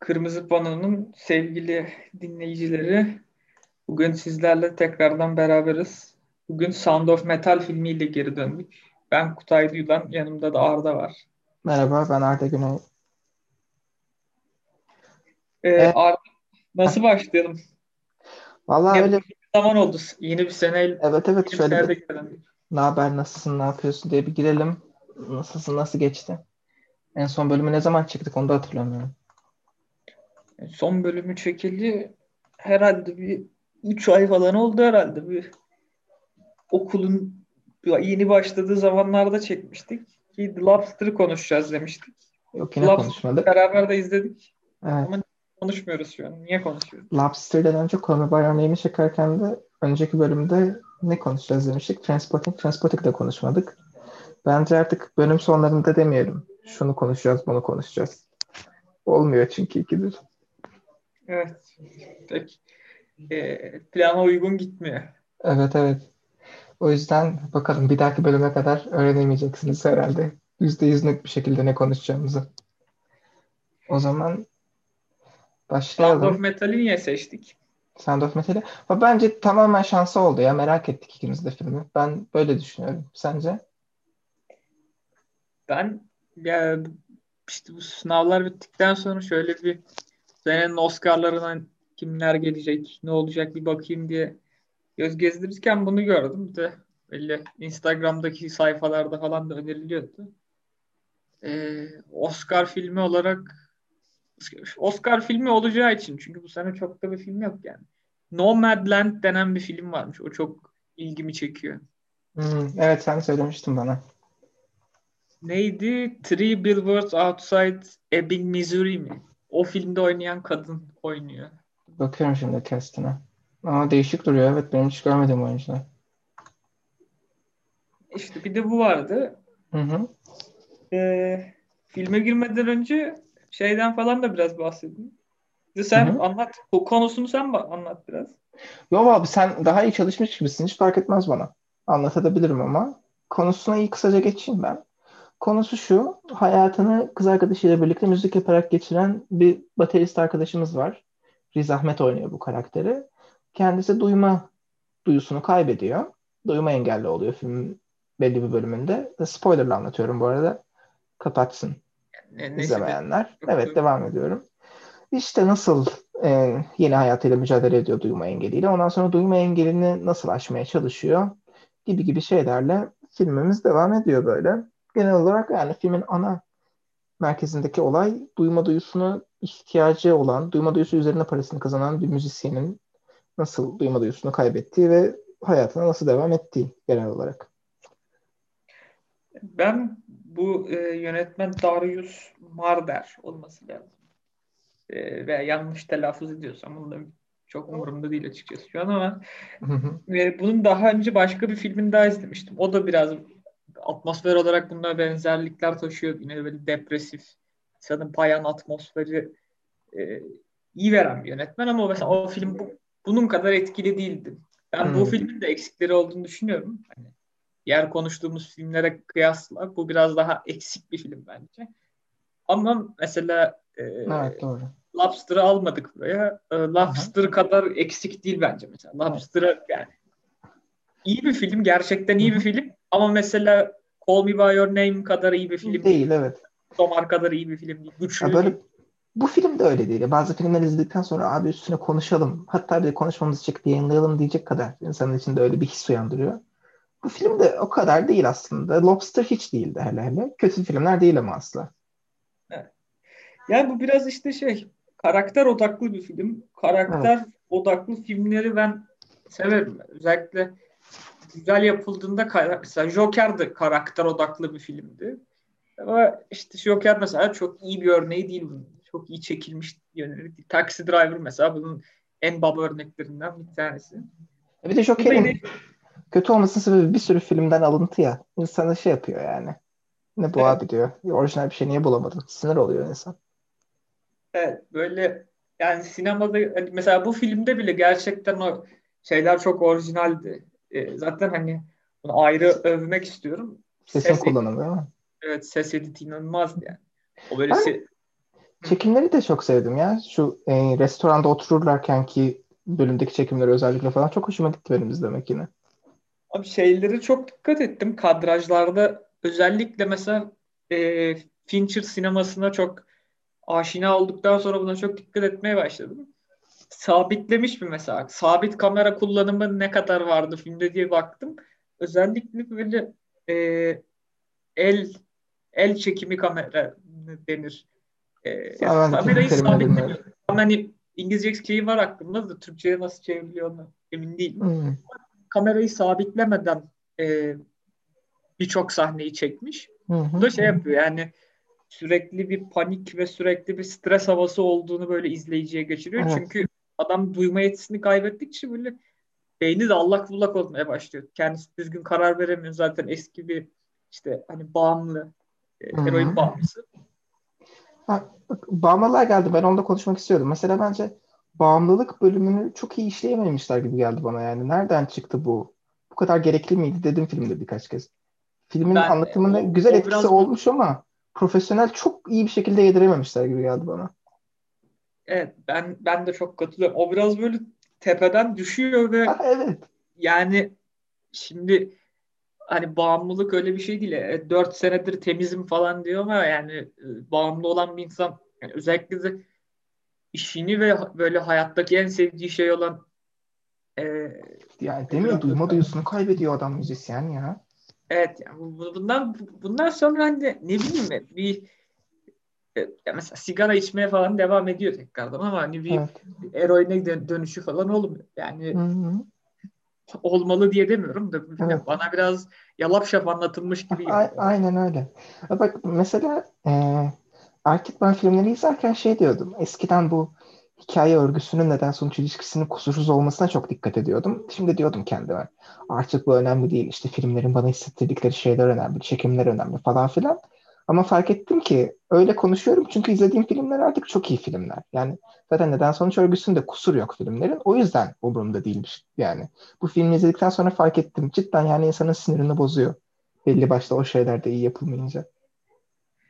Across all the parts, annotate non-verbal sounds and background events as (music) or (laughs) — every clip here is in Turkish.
Kırmızı Pano'nun sevgili dinleyicileri. Bugün sizlerle tekrardan beraberiz. Bugün Sound of Metal filmiyle geri döndük. Ben Kutay Duyulan, yanımda da Arda var. Merhaba, ben Arda Güney. Ee, evet. Arda, nasıl başlayalım? Vallahi ne, öyle. Bir zaman oldu. Yeni bir sene. Evet evet şöyle bir, ne haber, nasılsın, ne yapıyorsun diye bir girelim. Nasılsın, nasıl geçti? En son bölümü ne zaman çıktık onu da hatırlamıyorum. Son bölümü çekildi herhalde bir 3 ay falan oldu herhalde. Bir okulun yeni başladığı zamanlarda çekmiştik. Ki The Lobster'ı konuşacağız demiştik. Yok yine konuşmadık. Beraber de izledik. Evet. Ama konuşmuyoruz şu an. Niye konuşuyoruz? Lobster'dan önce Your Name'i çekerken de önceki bölümde ne konuşacağız demiştik. Transporting, Transporting'i de konuşmadık. Bence artık bölüm sonlarında demeyelim. Şunu konuşacağız, bunu konuşacağız. Olmuyor çünkü ikidir. Evet. Pek e, plana uygun gitmiyor. Evet evet. O yüzden bakalım bir dahaki bölüme kadar öğrenemeyeceksiniz herhalde. Yüzde yüz net bir şekilde ne konuşacağımızı. O zaman başlayalım. Sound of Metal'i niye seçtik? Sound of Metal'i. Bence tamamen şansı oldu ya. Merak ettik ikimiz de filmi. Ben böyle düşünüyorum. Sence? Ben ya işte bu sınavlar bittikten sonra şöyle bir senenin Oscar'larına kimler gelecek, ne olacak bir bakayım diye göz gezdirirken bunu gördüm. de böyle Instagram'daki sayfalarda falan da öneriliyordu. Ee, Oscar filmi olarak Oscar filmi olacağı için çünkü bu sene çok da bir film yok yani. Nomadland denen bir film varmış. O çok ilgimi çekiyor. Hmm, evet sen söylemiştin bana. Neydi? Three Billboards Outside Ebbing, Missouri mi? O filmde oynayan kadın oynuyor. Bakıyorum şimdi castine. Ama değişik duruyor. Evet benim hiç görmediğim oyuncular. İşte bir de bu vardı. Hı hı. Ee, filme girmeden önce şeyden falan da biraz bahsedeyim. Sen hı hı. anlat. Konusunu sen anlat biraz. Yok abi sen daha iyi çalışmış gibisin. Hiç fark etmez bana. Anlatabilirim ama. Konusuna iyi kısaca geçeyim ben. Konusu şu. Hayatını kız arkadaşıyla birlikte müzik yaparak geçiren bir baterist arkadaşımız var. Riz Ahmet oynuyor bu karakteri. Kendisi duyma duyusunu kaybediyor. Duyma engelli oluyor filmin belli bir bölümünde. Spoilerla anlatıyorum bu arada. Kapatsın ne, izlemeyenler. Evet devam ediyorum. İşte nasıl e, yeni hayatıyla mücadele ediyor duyma engeliyle. Ondan sonra duyma engelini nasıl aşmaya çalışıyor gibi gibi şeylerle filmimiz devam ediyor böyle. Genel olarak yani filmin ana merkezindeki olay duyma duyusunu ihtiyacı olan, duyma duyusu üzerine parasını kazanan bir müzisyenin nasıl duyma duyusunu kaybettiği ve hayatına nasıl devam ettiği genel olarak. Ben bu e, yönetmen Darius Marder olması lazım. E, veya yanlış telaffuz ediyorsam bunu da çok umurumda değil açıkçası şu an ama e, bunun daha önce başka bir filmini daha izlemiştim. O da biraz atmosfer olarak bunda benzerlikler taşıyor. Yine böyle depresif, sanırım payan atmosferi e, iyi veren bir yönetmen ama mesela o film bu, bunun kadar etkili değildi. Ben hmm. bu filmin de eksikleri olduğunu düşünüyorum. Hani diğer konuştuğumuz filmlere kıyasla bu biraz daha eksik bir film bence. Ama mesela e, evet, doğru. Lobster'ı almadık buraya. E, Lobster Aha. kadar eksik değil bence mesela. Lobster'ı yani iyi bir film, gerçekten iyi bir film ama mesela Call Me By Your Name kadar iyi bir film değil. Değil evet. Tomar kadar iyi bir film değil. Güçlü ya böyle, bu film de öyle değil. Bazı filmler izledikten sonra abi üstüne konuşalım. Hatta bir konuşmamızı çekip yayınlayalım diyecek kadar insanın içinde öyle bir his uyandırıyor. Bu film de o kadar değil aslında. Lobster hiç değildi hele hele. Kötü filmler değil ama asla. Evet. Yani bu biraz işte şey karakter odaklı bir film. Karakter evet. odaklı filmleri ben severim. Özellikle güzel yapıldığında mesela Joker de karakter odaklı bir filmdi. Ama işte Joker mesela çok iyi bir örneği değil bunun. Çok iyi çekilmiş yönleri. Taxi Driver mesela bunun en baba örneklerinden bir tanesi. Bir de Joker'in kötü olmasının sebebi bir sürü filmden alıntı ya. İnsanı şey yapıyor yani. Ne bu evet. abi diyor. Orijinal bir şey niye bulamadın? Sinir oluyor insan. Evet böyle yani sinemada hani mesela bu filmde bile gerçekten o şeyler çok orijinaldi. E, zaten hani bunu ayrı övmek istiyorum. Sesin ses kullanımı değil mi? Evet ses editi inanılmazdı yani. O böyle se- Çekimleri de çok sevdim ya. Şu e, restoranda otururlarken ki bölümdeki çekimleri özellikle falan çok hoşuma gitti benim izlemek yine. Abi şeyleri çok dikkat ettim. Kadrajlarda özellikle mesela e, Fincher sinemasına çok aşina olduktan sonra buna çok dikkat etmeye başladım. Sabitlemiş mi mesela? Sabit kamera kullanımı ne kadar vardı filmde diye baktım. Özellikle böyle e, el el çekimi kamera denir. E, kamerayı sabitlemiyor. Hani İngilizce şeyi var aklımda da Türkçe'ye nasıl çevriliyor onu emin değilim. Hmm. Kamerayı sabitlemeden e, birçok sahneyi çekmiş. Hı hı. Bu da şey yapıyor yani sürekli bir panik ve sürekli bir stres havası olduğunu böyle izleyiciye geçiriyor. Evet. Çünkü adam duyma yetisini kaybettikçe böyle beyni de allak bullak olmaya başlıyor. Kendisi düzgün karar veremiyor. Zaten eski bir işte hani bağımlı, e, eroin bağımlısı. Ha, bak, bağımlılığa geldi. Ben onda konuşmak istiyordum. Mesela bence bağımlılık bölümünü çok iyi işleyememişler gibi geldi bana yani. Nereden çıktı bu? Bu kadar gerekli miydi dedim filmde birkaç kez. Filmin ben, anlatımında o, güzel o etkisi biraz... olmuş ama profesyonel çok iyi bir şekilde yedirememişler gibi geldi bana. Evet ben ben de çok katılıyorum. O biraz böyle tepeden düşüyor ve evet. yani şimdi hani bağımlılık öyle bir şey değil. E, 4 senedir temizim falan diyor ama yani e, bağımlı olan bir insan yani özellikle de işini ve böyle hayattaki en sevdiği şey olan e, yani değil mi? Duyma duyusunu kaybediyor adam müzisyen ya. Evet yani bundan bundan sonra hani ne bileyim bir e, ya mesela sigara içmeye falan devam ediyor tekrardan ama hani bir evet. eroine dönüşü falan olmuyor. Yani Hı-hı. olmalı diye demiyorum da evet. bana biraz yalap şap anlatılmış gibi geliyor. aynen öyle. Bak mesela e, Erkek ben filmleri izlerken şey diyordum. Eskiden bu hikaye örgüsünün neden sonuç ilişkisinin kusursuz olmasına çok dikkat ediyordum. Şimdi diyordum kendime artık bu önemli değil. İşte filmlerin bana hissettirdikleri şeyler önemli, çekimler önemli falan filan. Ama fark ettim ki öyle konuşuyorum çünkü izlediğim filmler artık çok iyi filmler. Yani zaten neden sonuç örgüsünde kusur yok filmlerin. O yüzden umurumda değilmiş yani. Bu filmi izledikten sonra fark ettim. Cidden yani insanın sinirini bozuyor. Belli başta o şeyler de iyi yapılmayınca.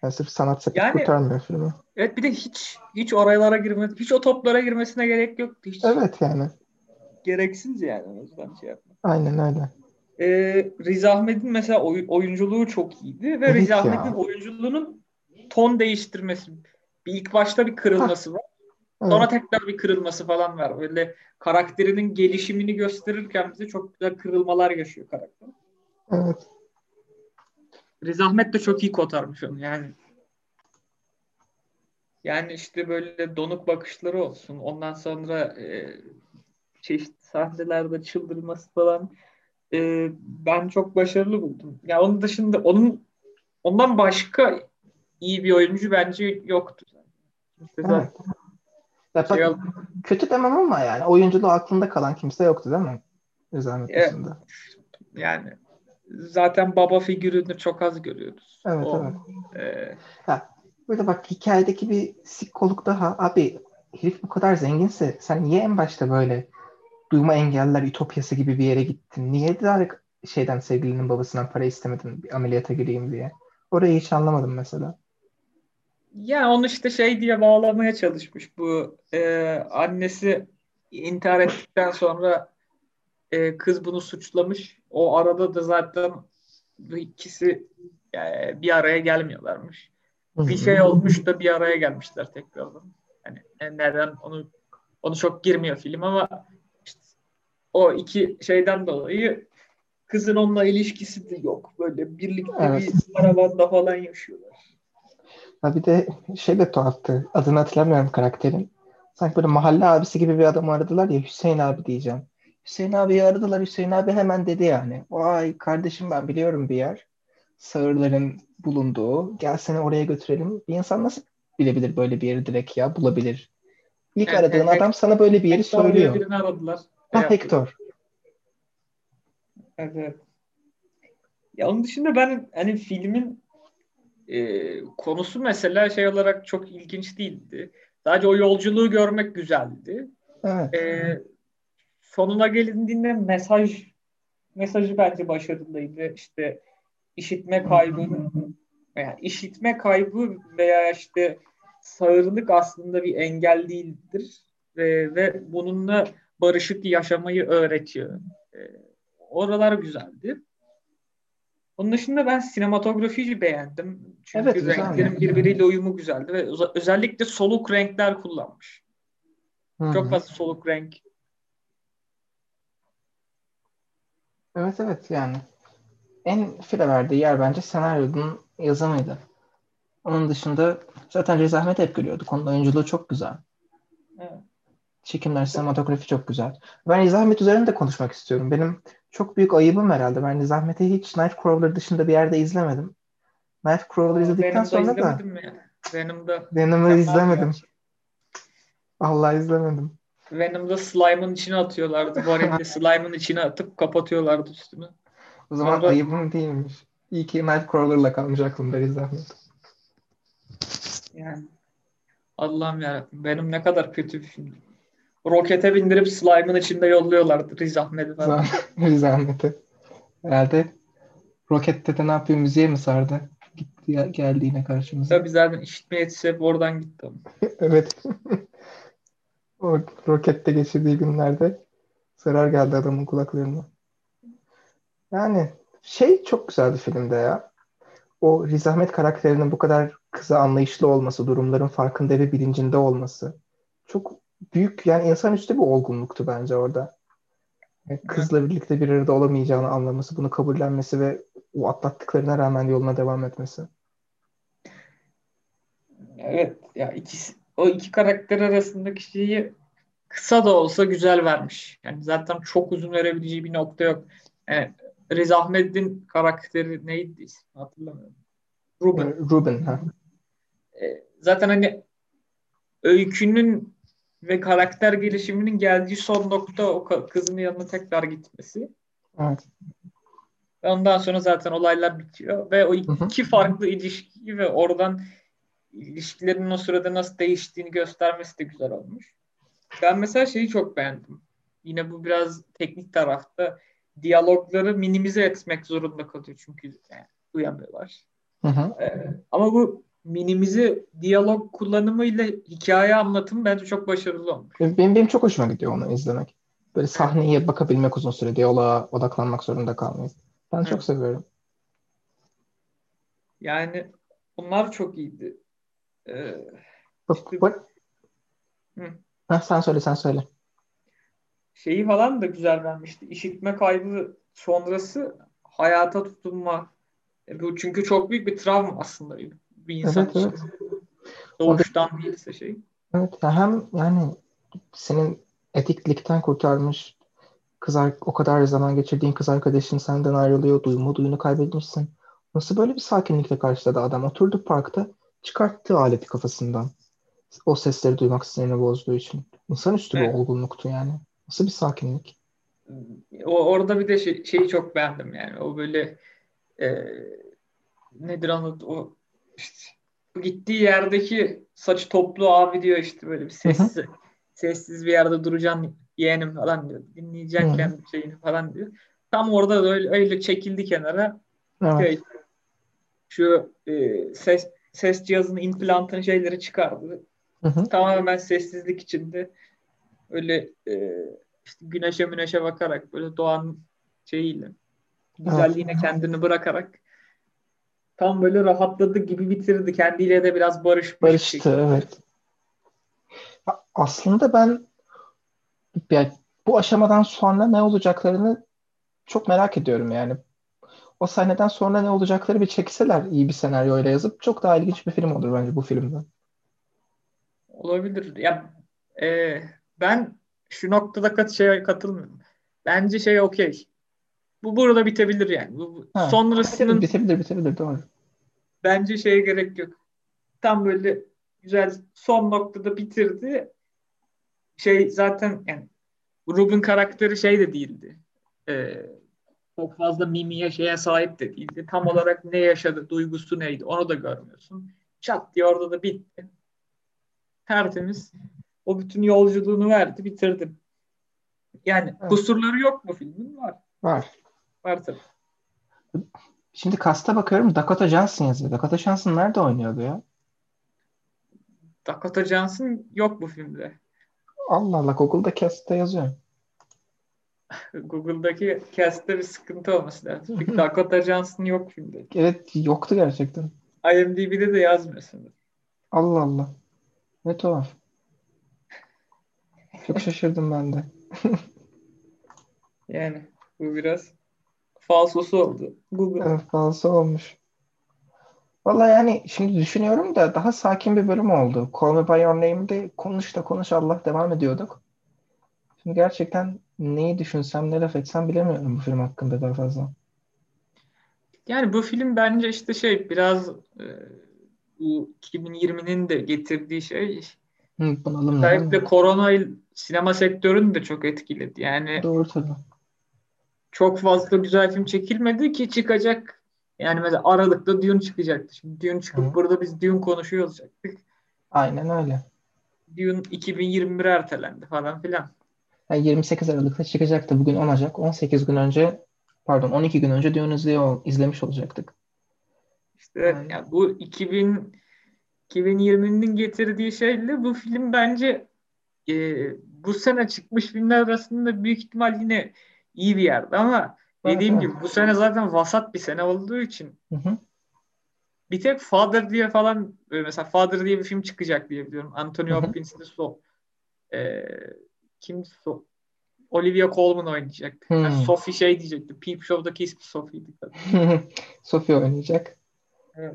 Yani sırf sanat sepeti yani, kurtarmıyor filmi. Evet bir de hiç hiç oralara girme, hiç o toplara girmesine gerek yoktu. Hiç evet yani. Gereksiz yani o yüzden şey yapma. Aynen öyle. Ee, Riz Ahmet'in mesela oy, oyunculuğu çok iyiydi ve evet Riz Ahmet'in oyunculuğunun ton değiştirmesi. Bir ilk başta bir kırılması var. Evet. Sonra tekrar bir kırılması falan var. Böyle karakterinin gelişimini gösterirken bize çok güzel kırılmalar yaşıyor karakter. Evet. Riz Ahmet de çok iyi kotarmış onu yani. Yani işte böyle donuk bakışları olsun. Ondan sonra e, çeşitli sahnelerde çıldırması falan e, ben çok başarılı buldum. Ya yani onun dışında onun ondan başka iyi bir oyuncu bence yoktu. İşte evet. Ya şey kötü demem ama yani oyunculuğu aklında kalan kimse yoktu değil mi? Riz Ahmet evet. dışında. Yani zaten baba figürünü çok az görüyoruz. Evet o, evet. E... Ha, böyle bak hikayedeki bir sikkoluk daha abi herif bu kadar zenginse sen niye en başta böyle duyma engeller ütopyası gibi bir yere gittin? Niye daha şeyden sevgilinin babasından para istemedin bir ameliyata gireyim diye? Orayı hiç anlamadım mesela. Ya onu işte şey diye bağlamaya çalışmış bu e, annesi intihar ettikten sonra e, kız bunu suçlamış. O arada da zaten bu ikisi yani bir araya gelmiyorlarmış. Bir şey olmuş da bir araya gelmişler tekrardan. Yani neden onu onu çok girmiyor film ama o iki şeyden dolayı kızın onunla ilişkisi de yok. Böyle birlikte evet. bir karavanda falan yaşıyorlar. Ha bir de şey de tuhaftı. Adını hatırlamıyorum karakterin. Sanki böyle mahalle abisi gibi bir adam aradılar ya Hüseyin abi diyeceğim. Hüseyin abi aradılar. Hüseyin abi hemen dedi yani. Vay kardeşim ben biliyorum bir yer. Sağırların bulunduğu. Gel seni oraya götürelim. Bir insan nasıl bilebilir böyle bir yeri direkt ya bulabilir. İlk aradığın adam sana böyle bir yeri söylüyor. Birini aradılar. Ha Hector. Evet. Ya onun dışında ben hani filmin e, konusu mesela şey olarak çok ilginç değildi. Sadece o yolculuğu görmek güzeldi. Evet. E, sonuna gelindiğinde mesaj mesajı bence başarılıydı. İşte işitme kaybı veya işitme kaybı veya işte sağırlık aslında bir engel değildir ve, ve bununla barışık yaşamayı öğretiyor. E, oralar güzeldi. Onun dışında ben sinematografiyi beğendim. Çünkü evet, renklerin birbiriyle uyumu güzeldi ve özellikle soluk renkler kullanmış. Hı-hı. Çok fazla soluk renk. Evet evet yani en file verdiği yer bence senaryonun yazımıydı. Onun dışında zaten Riz Ahmet hep görüyorduk. Onun oyunculuğu çok güzel. Evet. Çekimler, sinematografi çok güzel. Ben Riz Ahmet üzerinde de konuşmak istiyorum. Benim çok büyük ayıbım herhalde. Ben Riz Ahmet'i hiç Nightcrawler dışında bir yerde izlemedim. Nightcrawler izledikten sonra da Venom'da Venom'u izlemedim. Allah izlemedim. Venom'da slime'ın içine atıyorlardı. Varilde (laughs) slime'ın içine atıp kapatıyorlardı üstünü. O zaman Sonra... ayıbım değilmiş. İyi ki Nightcrawler'la kalmış aklımda Ahmet. Yani Allah'ım yarabbim. Benim ne kadar kötü bir film. Rokete bindirip slime'ın içinde yolluyorlardı Riz Ahmet'i falan. Riz Ahmet'i. Herhalde rokette de ne yapıyor müziğe mi sardı? Gitti ya, geldi yine karşımıza. Tabii zaten işitme yetisi hep oradan gitti. (laughs) evet. o rokette geçirdiği günlerde zarar geldi adamın kulaklarına. Yani şey çok güzeldi filmde ya. O Riz Ahmet karakterinin bu kadar kıza anlayışlı olması, durumların farkında ve bilincinde olması. Çok büyük yani insanüstü bir olgunluktu bence orada. Yani kızla birlikte bir arada olamayacağını anlaması, bunu kabullenmesi ve o atlattıklarına rağmen yoluna devam etmesi. Evet ya ikisi o iki karakter arasındaki şeyi kısa da olsa güzel vermiş. Yani zaten çok uzun verebileceği bir nokta yok. Yani Riz Ahmet'in karakteri neydi hatırlamıyorum. Ruben. Ruben ha. Ee, zaten hani öykünün ve karakter gelişiminin geldiği son nokta o kızın yanına tekrar gitmesi. Evet. Ve ondan sonra zaten olaylar bitiyor ve o iki farklı ilişki ve oradan ilişkilerin o sırada nasıl değiştiğini göstermesi de güzel olmuş. Ben mesela şeyi çok beğendim. Yine bu biraz teknik tarafta diyalogları minimize etmek zorunda kalıyor çünkü yani duyamıyorlar. Hı hı. Ee, ama bu minimize diyalog kullanımıyla hikaye anlatımı bence çok başarılı olmuş. Benim, benim çok hoşuma gidiyor onu izlemek. Böyle sahneye bakabilmek uzun süre diyaloğa odaklanmak zorunda kalmayız. Ben çok seviyorum. Yani bunlar çok iyiydi. Ee, bak, işte... bak. Hı. sen söyle sen söyle. Şeyi falan da güzel vermişti. İşitme kaybı sonrası hayata tutunma. E, bu çünkü çok büyük bir travma aslında bir insan evet, için. Evet. Doğuştan o değilse şey. Evet hem yani senin etiklikten kurtarmış kız o kadar zaman geçirdiğin kız arkadaşın senden ayrılıyor, duyma duyunu kaybetmişsin. Nasıl böyle bir sakinlikle karşıladı adam? Oturdu parkta çıkarttı aleti kafasından. O sesleri duymak sinirini bozduğu için. İnsanüstü evet. bir olgunluktu yani. Nasıl bir sakinlik? O orada bir de şey, şeyi çok beğendim yani. O böyle e, nedir anlat o işte gittiği yerdeki saç toplu abi diyor işte böyle bir sessiz hı hı. sessiz bir yerde duracaksın yeğenim falan diyor. Dinleyeceksin kendi şeyini falan diyor. Tam orada da öyle, öyle çekildi kenara. Evet. Şu e, ses ses cihazının implantın şeyleri çıkardı. Hı hı. Tamamen sessizlik içinde öyle e, işte güneşe müneşe bakarak böyle doğanın şeyiyle güzelliğine evet. kendini bırakarak tam böyle rahatladı gibi bitirdi. Kendiyle de biraz barışmış. Barıştı evet. Aslında ben yani bu aşamadan sonra ne olacaklarını çok merak ediyorum yani. O sahneden sonra ne olacakları bir çekseler iyi bir senaryoyla yazıp çok daha ilginç bir film olur bence bu filmden. Olabilir. Ya e, ben şu noktada kat şeye katılmıyorum. Bence şey okey. Bu burada bitebilir yani. Bu, ha, sonrasının bitebilir, bitebilir doğru. Bence şeye gerek yok. Tam böyle güzel son noktada bitirdi. Şey zaten yani Ruben karakteri şey de değildi. Ee, çok fazla mimiye şeye sahip de değildi. Tam olarak ne yaşadı, duygusu neydi onu da görmüyorsun. Çat diye orada da bitti. Tertemiz. O bütün yolculuğunu verdi, bitirdi. Yani evet. kusurları yok mu filmin? Var. Var. Var tabii. Şimdi kasta bakıyorum Dakota Johnson yazıyor. Dakota Johnson nerede oynuyordu ya? Dakota Johnson yok bu filmde. Allah Allah Google'da cast'te yazıyor. (laughs) Google'daki cast'te bir sıkıntı olması lazım. Çünkü (laughs) Dakota Johnson yok filmde. Evet yoktu gerçekten. IMDb'de de yazmıyorsun. Allah Allah. Ne tuhaf. Çok şaşırdım ben de. (laughs) yani bu biraz falsosu oldu. Google. Evet falso olmuş. Valla yani şimdi düşünüyorum da daha sakin bir bölüm oldu. Call Me By Your Name'de konuş da konuş Allah devam ediyorduk. Şimdi gerçekten neyi düşünsem ne laf etsem bilemiyorum bu film hakkında daha fazla. Yani bu film bence işte şey biraz e, bu 2020'nin de getirdiği şey Hı, bunalım özellikle korona sinema sektörünü de çok etkiledi. Yani Doğru tabii. Çok fazla güzel film çekilmedi ki çıkacak. Yani mesela Aralık'ta Dune çıkacaktı. Şimdi Dune çıkıp Hı. burada biz Dune konuşuyor olacaktık. Aynen öyle. Dune 2021 ertelendi falan filan. Yani 28 Aralık'ta çıkacaktı. Bugün 10 Ocak. 18 gün önce pardon 12 gün önce Dune izliyor, izlemiş olacaktık. İşte Aynen. yani bu 2000 2020'nin getirdiği şeyle bu film bence e, bu sene çıkmış filmler arasında büyük ihtimal yine iyi bir yerde ama Evet, dediğim evet. gibi bu sene zaten vasat bir sene olduğu için Hı hı. bir tek Father diye falan böyle mesela Father diye bir film çıkacak diye biliyorum. Anthony. Hopkins'li so e, kim so Olivia Colman oynayacak. Hmm. Yani Sophie şey diyecekti. Peep Show'daki ismi Sophie'ydi. (laughs) Sophie oynayacak. Evet.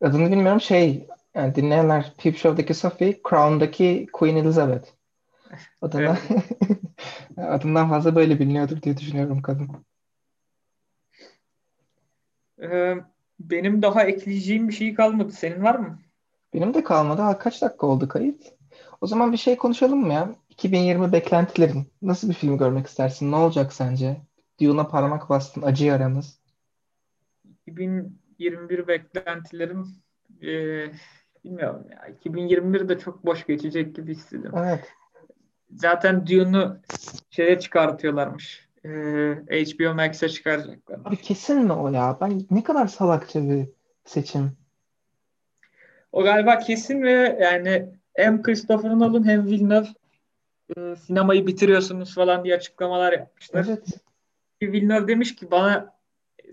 Adını bilmiyorum şey yani dinleyenler Peep Show'daki Sophie, Crown'daki Queen Elizabeth. (laughs) Adına (laughs) adından fazla böyle biliniyordur diye düşünüyorum kadın. Ee, benim daha ekleyeceğim bir şey kalmadı. Senin var mı? Benim de kalmadı. Ha, kaç dakika oldu kayıt? O zaman bir şey konuşalım mı ya? 2020 beklentilerin. Nasıl bir film görmek istersin? Ne olacak sence? Dune'a parmak bastın. Acı yaramız. 2021 beklentilerim e, bilmiyorum ya. 2021 de çok boş geçecek gibi hissediyorum. Evet. Zaten Dune'u şeye çıkartıyorlarmış. E, HBO Max'e çıkaracaklar. Abi kesin mi o ya? Ben ne kadar salakça bir seçim. O galiba kesin ve yani hem Christopher Nolan hem Villeneuve e, sinemayı bitiriyorsunuz falan diye açıklamalar yapmışlar. Evet. Villeneuve demiş ki bana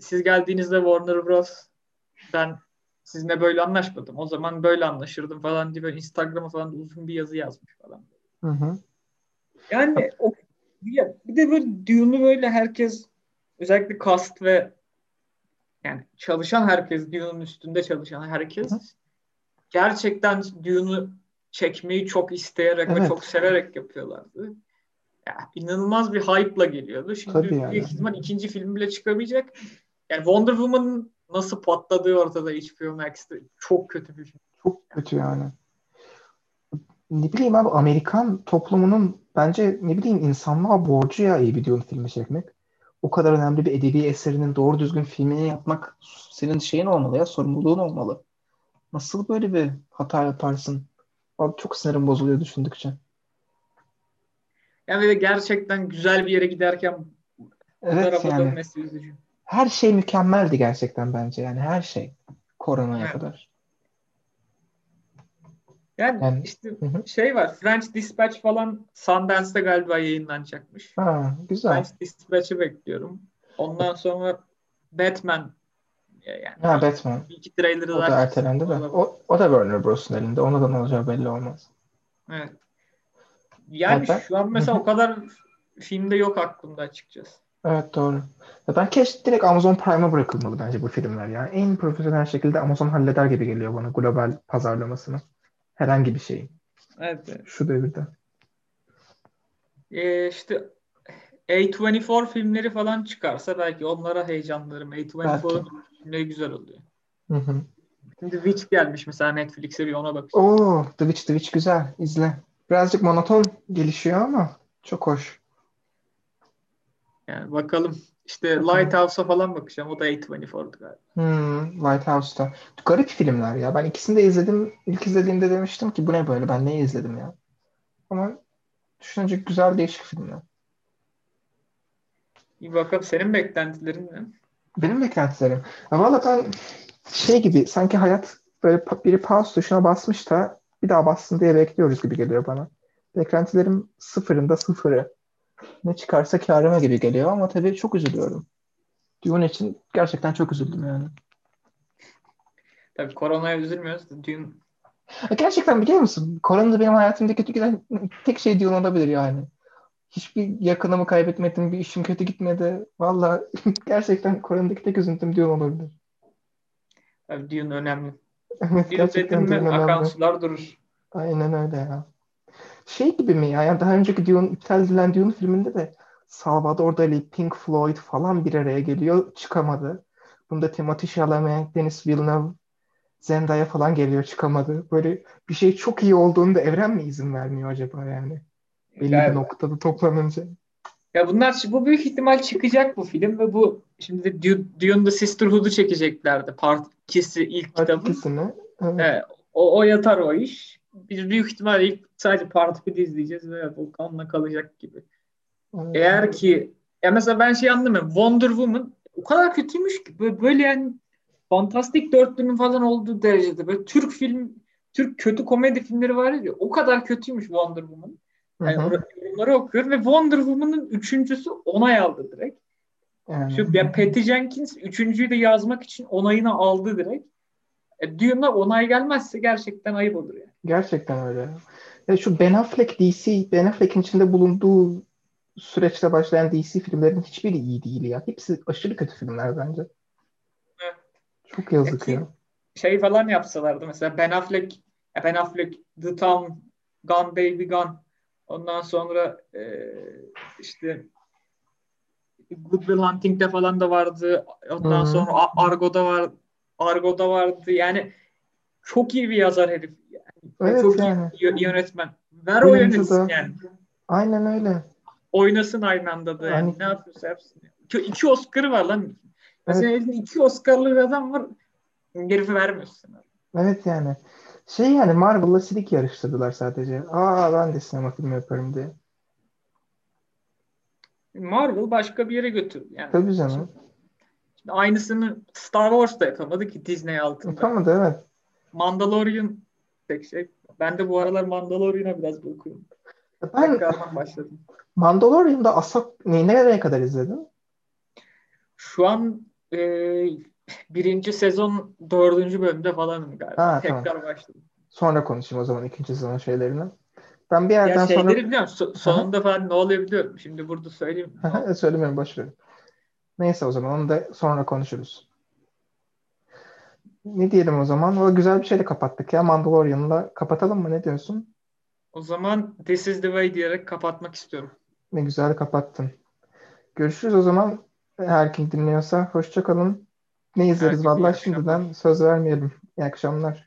siz geldiğinizde Warner Bros. Ben sizinle böyle anlaşmadım. O zaman böyle anlaşırdım falan diye böyle Instagram'a falan da uzun bir yazı yazmış falan. Hı hı. Yani o, ya bir de böyle Dune'u böyle herkes özellikle cast ve yani çalışan herkes Dune'un üstünde çalışan herkes Hı gerçekten Dune'u çekmeyi çok isteyerek ve Evet. çok severek yapıyorlardı. Ya, inanılmaz bir hype'la geliyordu. Şimdi Tabii yani. ihtimal ikinci film bile çıkamayacak. Yani Wonder Woman'ın nasıl patladığı ortada HBO Max'te. Çok kötü bir film. Çok kötü yani. Ne bileyim abi Amerikan toplumunun bence ne bileyim insanlığa borcu ya iyi bir Dune filmi çekmek. O kadar önemli bir edebi eserinin doğru düzgün filmini yapmak senin şeyin olmalı ya sorumluluğun olmalı. Nasıl böyle bir hata yaparsın? Abi çok sinirim bozuluyor düşündükçe. Yani ve gerçekten güzel bir yere giderken Evet tarafa yani dönmesi üzücü. her şey mükemmeldi gerçekten bence yani her şey koronaya Evet. kadar. Yani Yani- işte Hı şey var French Dispatch falan Sundance'da galiba yayınlanacakmış. Ha, güzel. French Dispatch'ı bekliyorum. Ondan sonra Batman e, yani Ha Batman. bir iki trailer'ı O da ertelendi de. O, o da Warner Bros'un elinde. Ona da ne olacağı belli olmaz. Evet. Yani Ya ben- şu an mesela o kadar filmde yok aklımda açıkçası. Evet doğru. Ya ben keşke direkt Amazon Prime'a bırakılmalı bence bu filmler ya. En profesyonel şekilde Amazon halleder gibi geliyor bana global pazarlamasını. Herhangi bir şeyi. Evet. Şu devirde. Ee, işte A24 filmleri falan çıkarsa belki onlara heyecanlarım. A24'un filmleri güzel oluyor. Hı hı. Şimdi Witch gelmiş mesela Netflix'e bir ona bakacağım. Oo, The Witch, The Witch güzel. İzle. Birazcık monoton gelişiyor ama çok hoş. Yani bakalım. İşte Lighthouse'a falan bakacağım. O da A24'du galiba. Hmm, Lighthouse'da. Garip filmler ya. Ben ikisini de izledim. İlk izlediğimde demiştim ki bu ne böyle ben ne izledim ya. Ama düşününce güzel değişik filmler. Bir bakalım senin beklentilerin ne? Benim beklentilerim. Ya valla ben şey gibi sanki hayat böyle biri pause tuşuna basmış da bir daha bassın diye bekliyoruz gibi geliyor bana. Beklentilerim sıfırında sıfırı. Ne çıkarsa kârıma gibi geliyor ama tabii çok üzülüyorum. Dune için gerçekten çok üzüldüm yani. Tabii koronaya üzülmüyoruz da Dune Gerçekten biliyor musun? Korona benim hayatımda kötü giden tek şey Dune olabilir yani. Hiçbir yakınımı kaybetmedim, bir işim kötü gitmedi. Valla (laughs) gerçekten koronadaki tek üzüntüm Dune olabilir. Tabii Dune önemli. Evet Dune gerçekten dedim mi akan sular durur. Aynen öyle ya. Şey gibi mi ya? Yani daha önceki Dune, iptal edilen Dune filminde de Salvador Dali, Pink Floyd falan bir araya geliyor. Çıkamadı. Bunda Timothée Chalamet, Denis Villeneuve, Zendaya falan geliyor çıkamadı. Böyle bir şey çok iyi olduğunda evren mi izin vermiyor acaba yani? Belli bir noktada toplanınca. Ya bunlar bu büyük ihtimal çıkacak bu film ve bu şimdi Dune, Dune'da Sisterhood'u çekeceklerdi. Part 2'si ilk Part kitabın. Evet. Evet, o, o yatar o iş. Biz büyük ihtimal ilk sadece Part 1'i izleyeceğiz ve o kanla kalacak gibi. Evet. Eğer ki ya mesela ben şey anlamıyorum. Wonder Woman o kadar kötüymüş ki böyle, böyle yani fantastik dörtlünün falan olduğu derecede böyle Türk film Türk kötü komedi filmleri var ya o kadar kötüymüş Wonder Woman. Hı Yani hı. or- yorumları okuyorum ve Wonder Woman'ın üçüncüsü onay aldı direkt. Yani. Şu ya Patty Jenkins üçüncüyü de yazmak için onayını aldı direkt. E, Dune'a onay gelmezse gerçekten ayıp olur yani. Gerçekten öyle. Ya şu Ben Affleck DC, Ben Affleck'in içinde bulunduğu süreçte başlayan DC filmlerin hiçbiri iyi değil ya. Hepsi aşırı kötü filmler bence. Evet. Çok yazık Peki, ya. Şey falan yapsalardı mesela Ben Affleck, Ben Affleck, The Town, Gun Baby Gun. Ondan sonra e, işte Good Will Hunting'de falan da vardı. Ondan Hı hı. sonra Argo'da var. Argo'da vardı. Yani çok iyi bir yazar herif. Evet çok yani. iyi yönetmen. Ver o Oyuncu yönetsin da. yani. Aynen öyle. Oynasın aynı anda da yani. Hani- Ne yapıyorsa yapsın. İki, iki Oscar'ı var lan. Mesela Evet. elinde iki Oscar'lı bir adam var. Herifi vermiyorsun. Evet yani. Şey yani Marvel'la silik yarıştırdılar sadece. Aa ben de sinema filmi yaparım diye. Marvel başka bir yere götürdü. Yani Tabii canım. Şimdi aynısını Star Wars da yapamadı ki Disney altında. Yapamadı evet. Mandalorian tek şey. Ben de bu aralar Mandalorian'a biraz bakıyorum. Ben Tekrardan başladım. Mandalorian'da Asap ne, nereye kadar izledin? Şu an e, birinci sezon dördüncü bölümde falanım galiba. Ha, Tekrar tamam. başladım. Sonra konuşayım o zaman ikinci sezon şeylerini. Ben bir Ya yerden şeyleri sonra biliyorum. So- sonunda falan ne oluyor biliyorum. Şimdi burada söyleyeyim. söylemiyorum boş ver. Neyse o zaman onu da sonra konuşuruz. Ne diyelim o zaman? O güzel bir şeyle kapattık ya. Mandalorian'la kapatalım mı? Ne diyorsun? O zaman This is the way diyerek kapatmak istiyorum. Ne güzel kapattın. Görüşürüz o zaman. Her kim dinliyorsa hoşça kalın. Ne izleriz akşamlar. şimdiden söz vermeyelim. İyi akşamlar.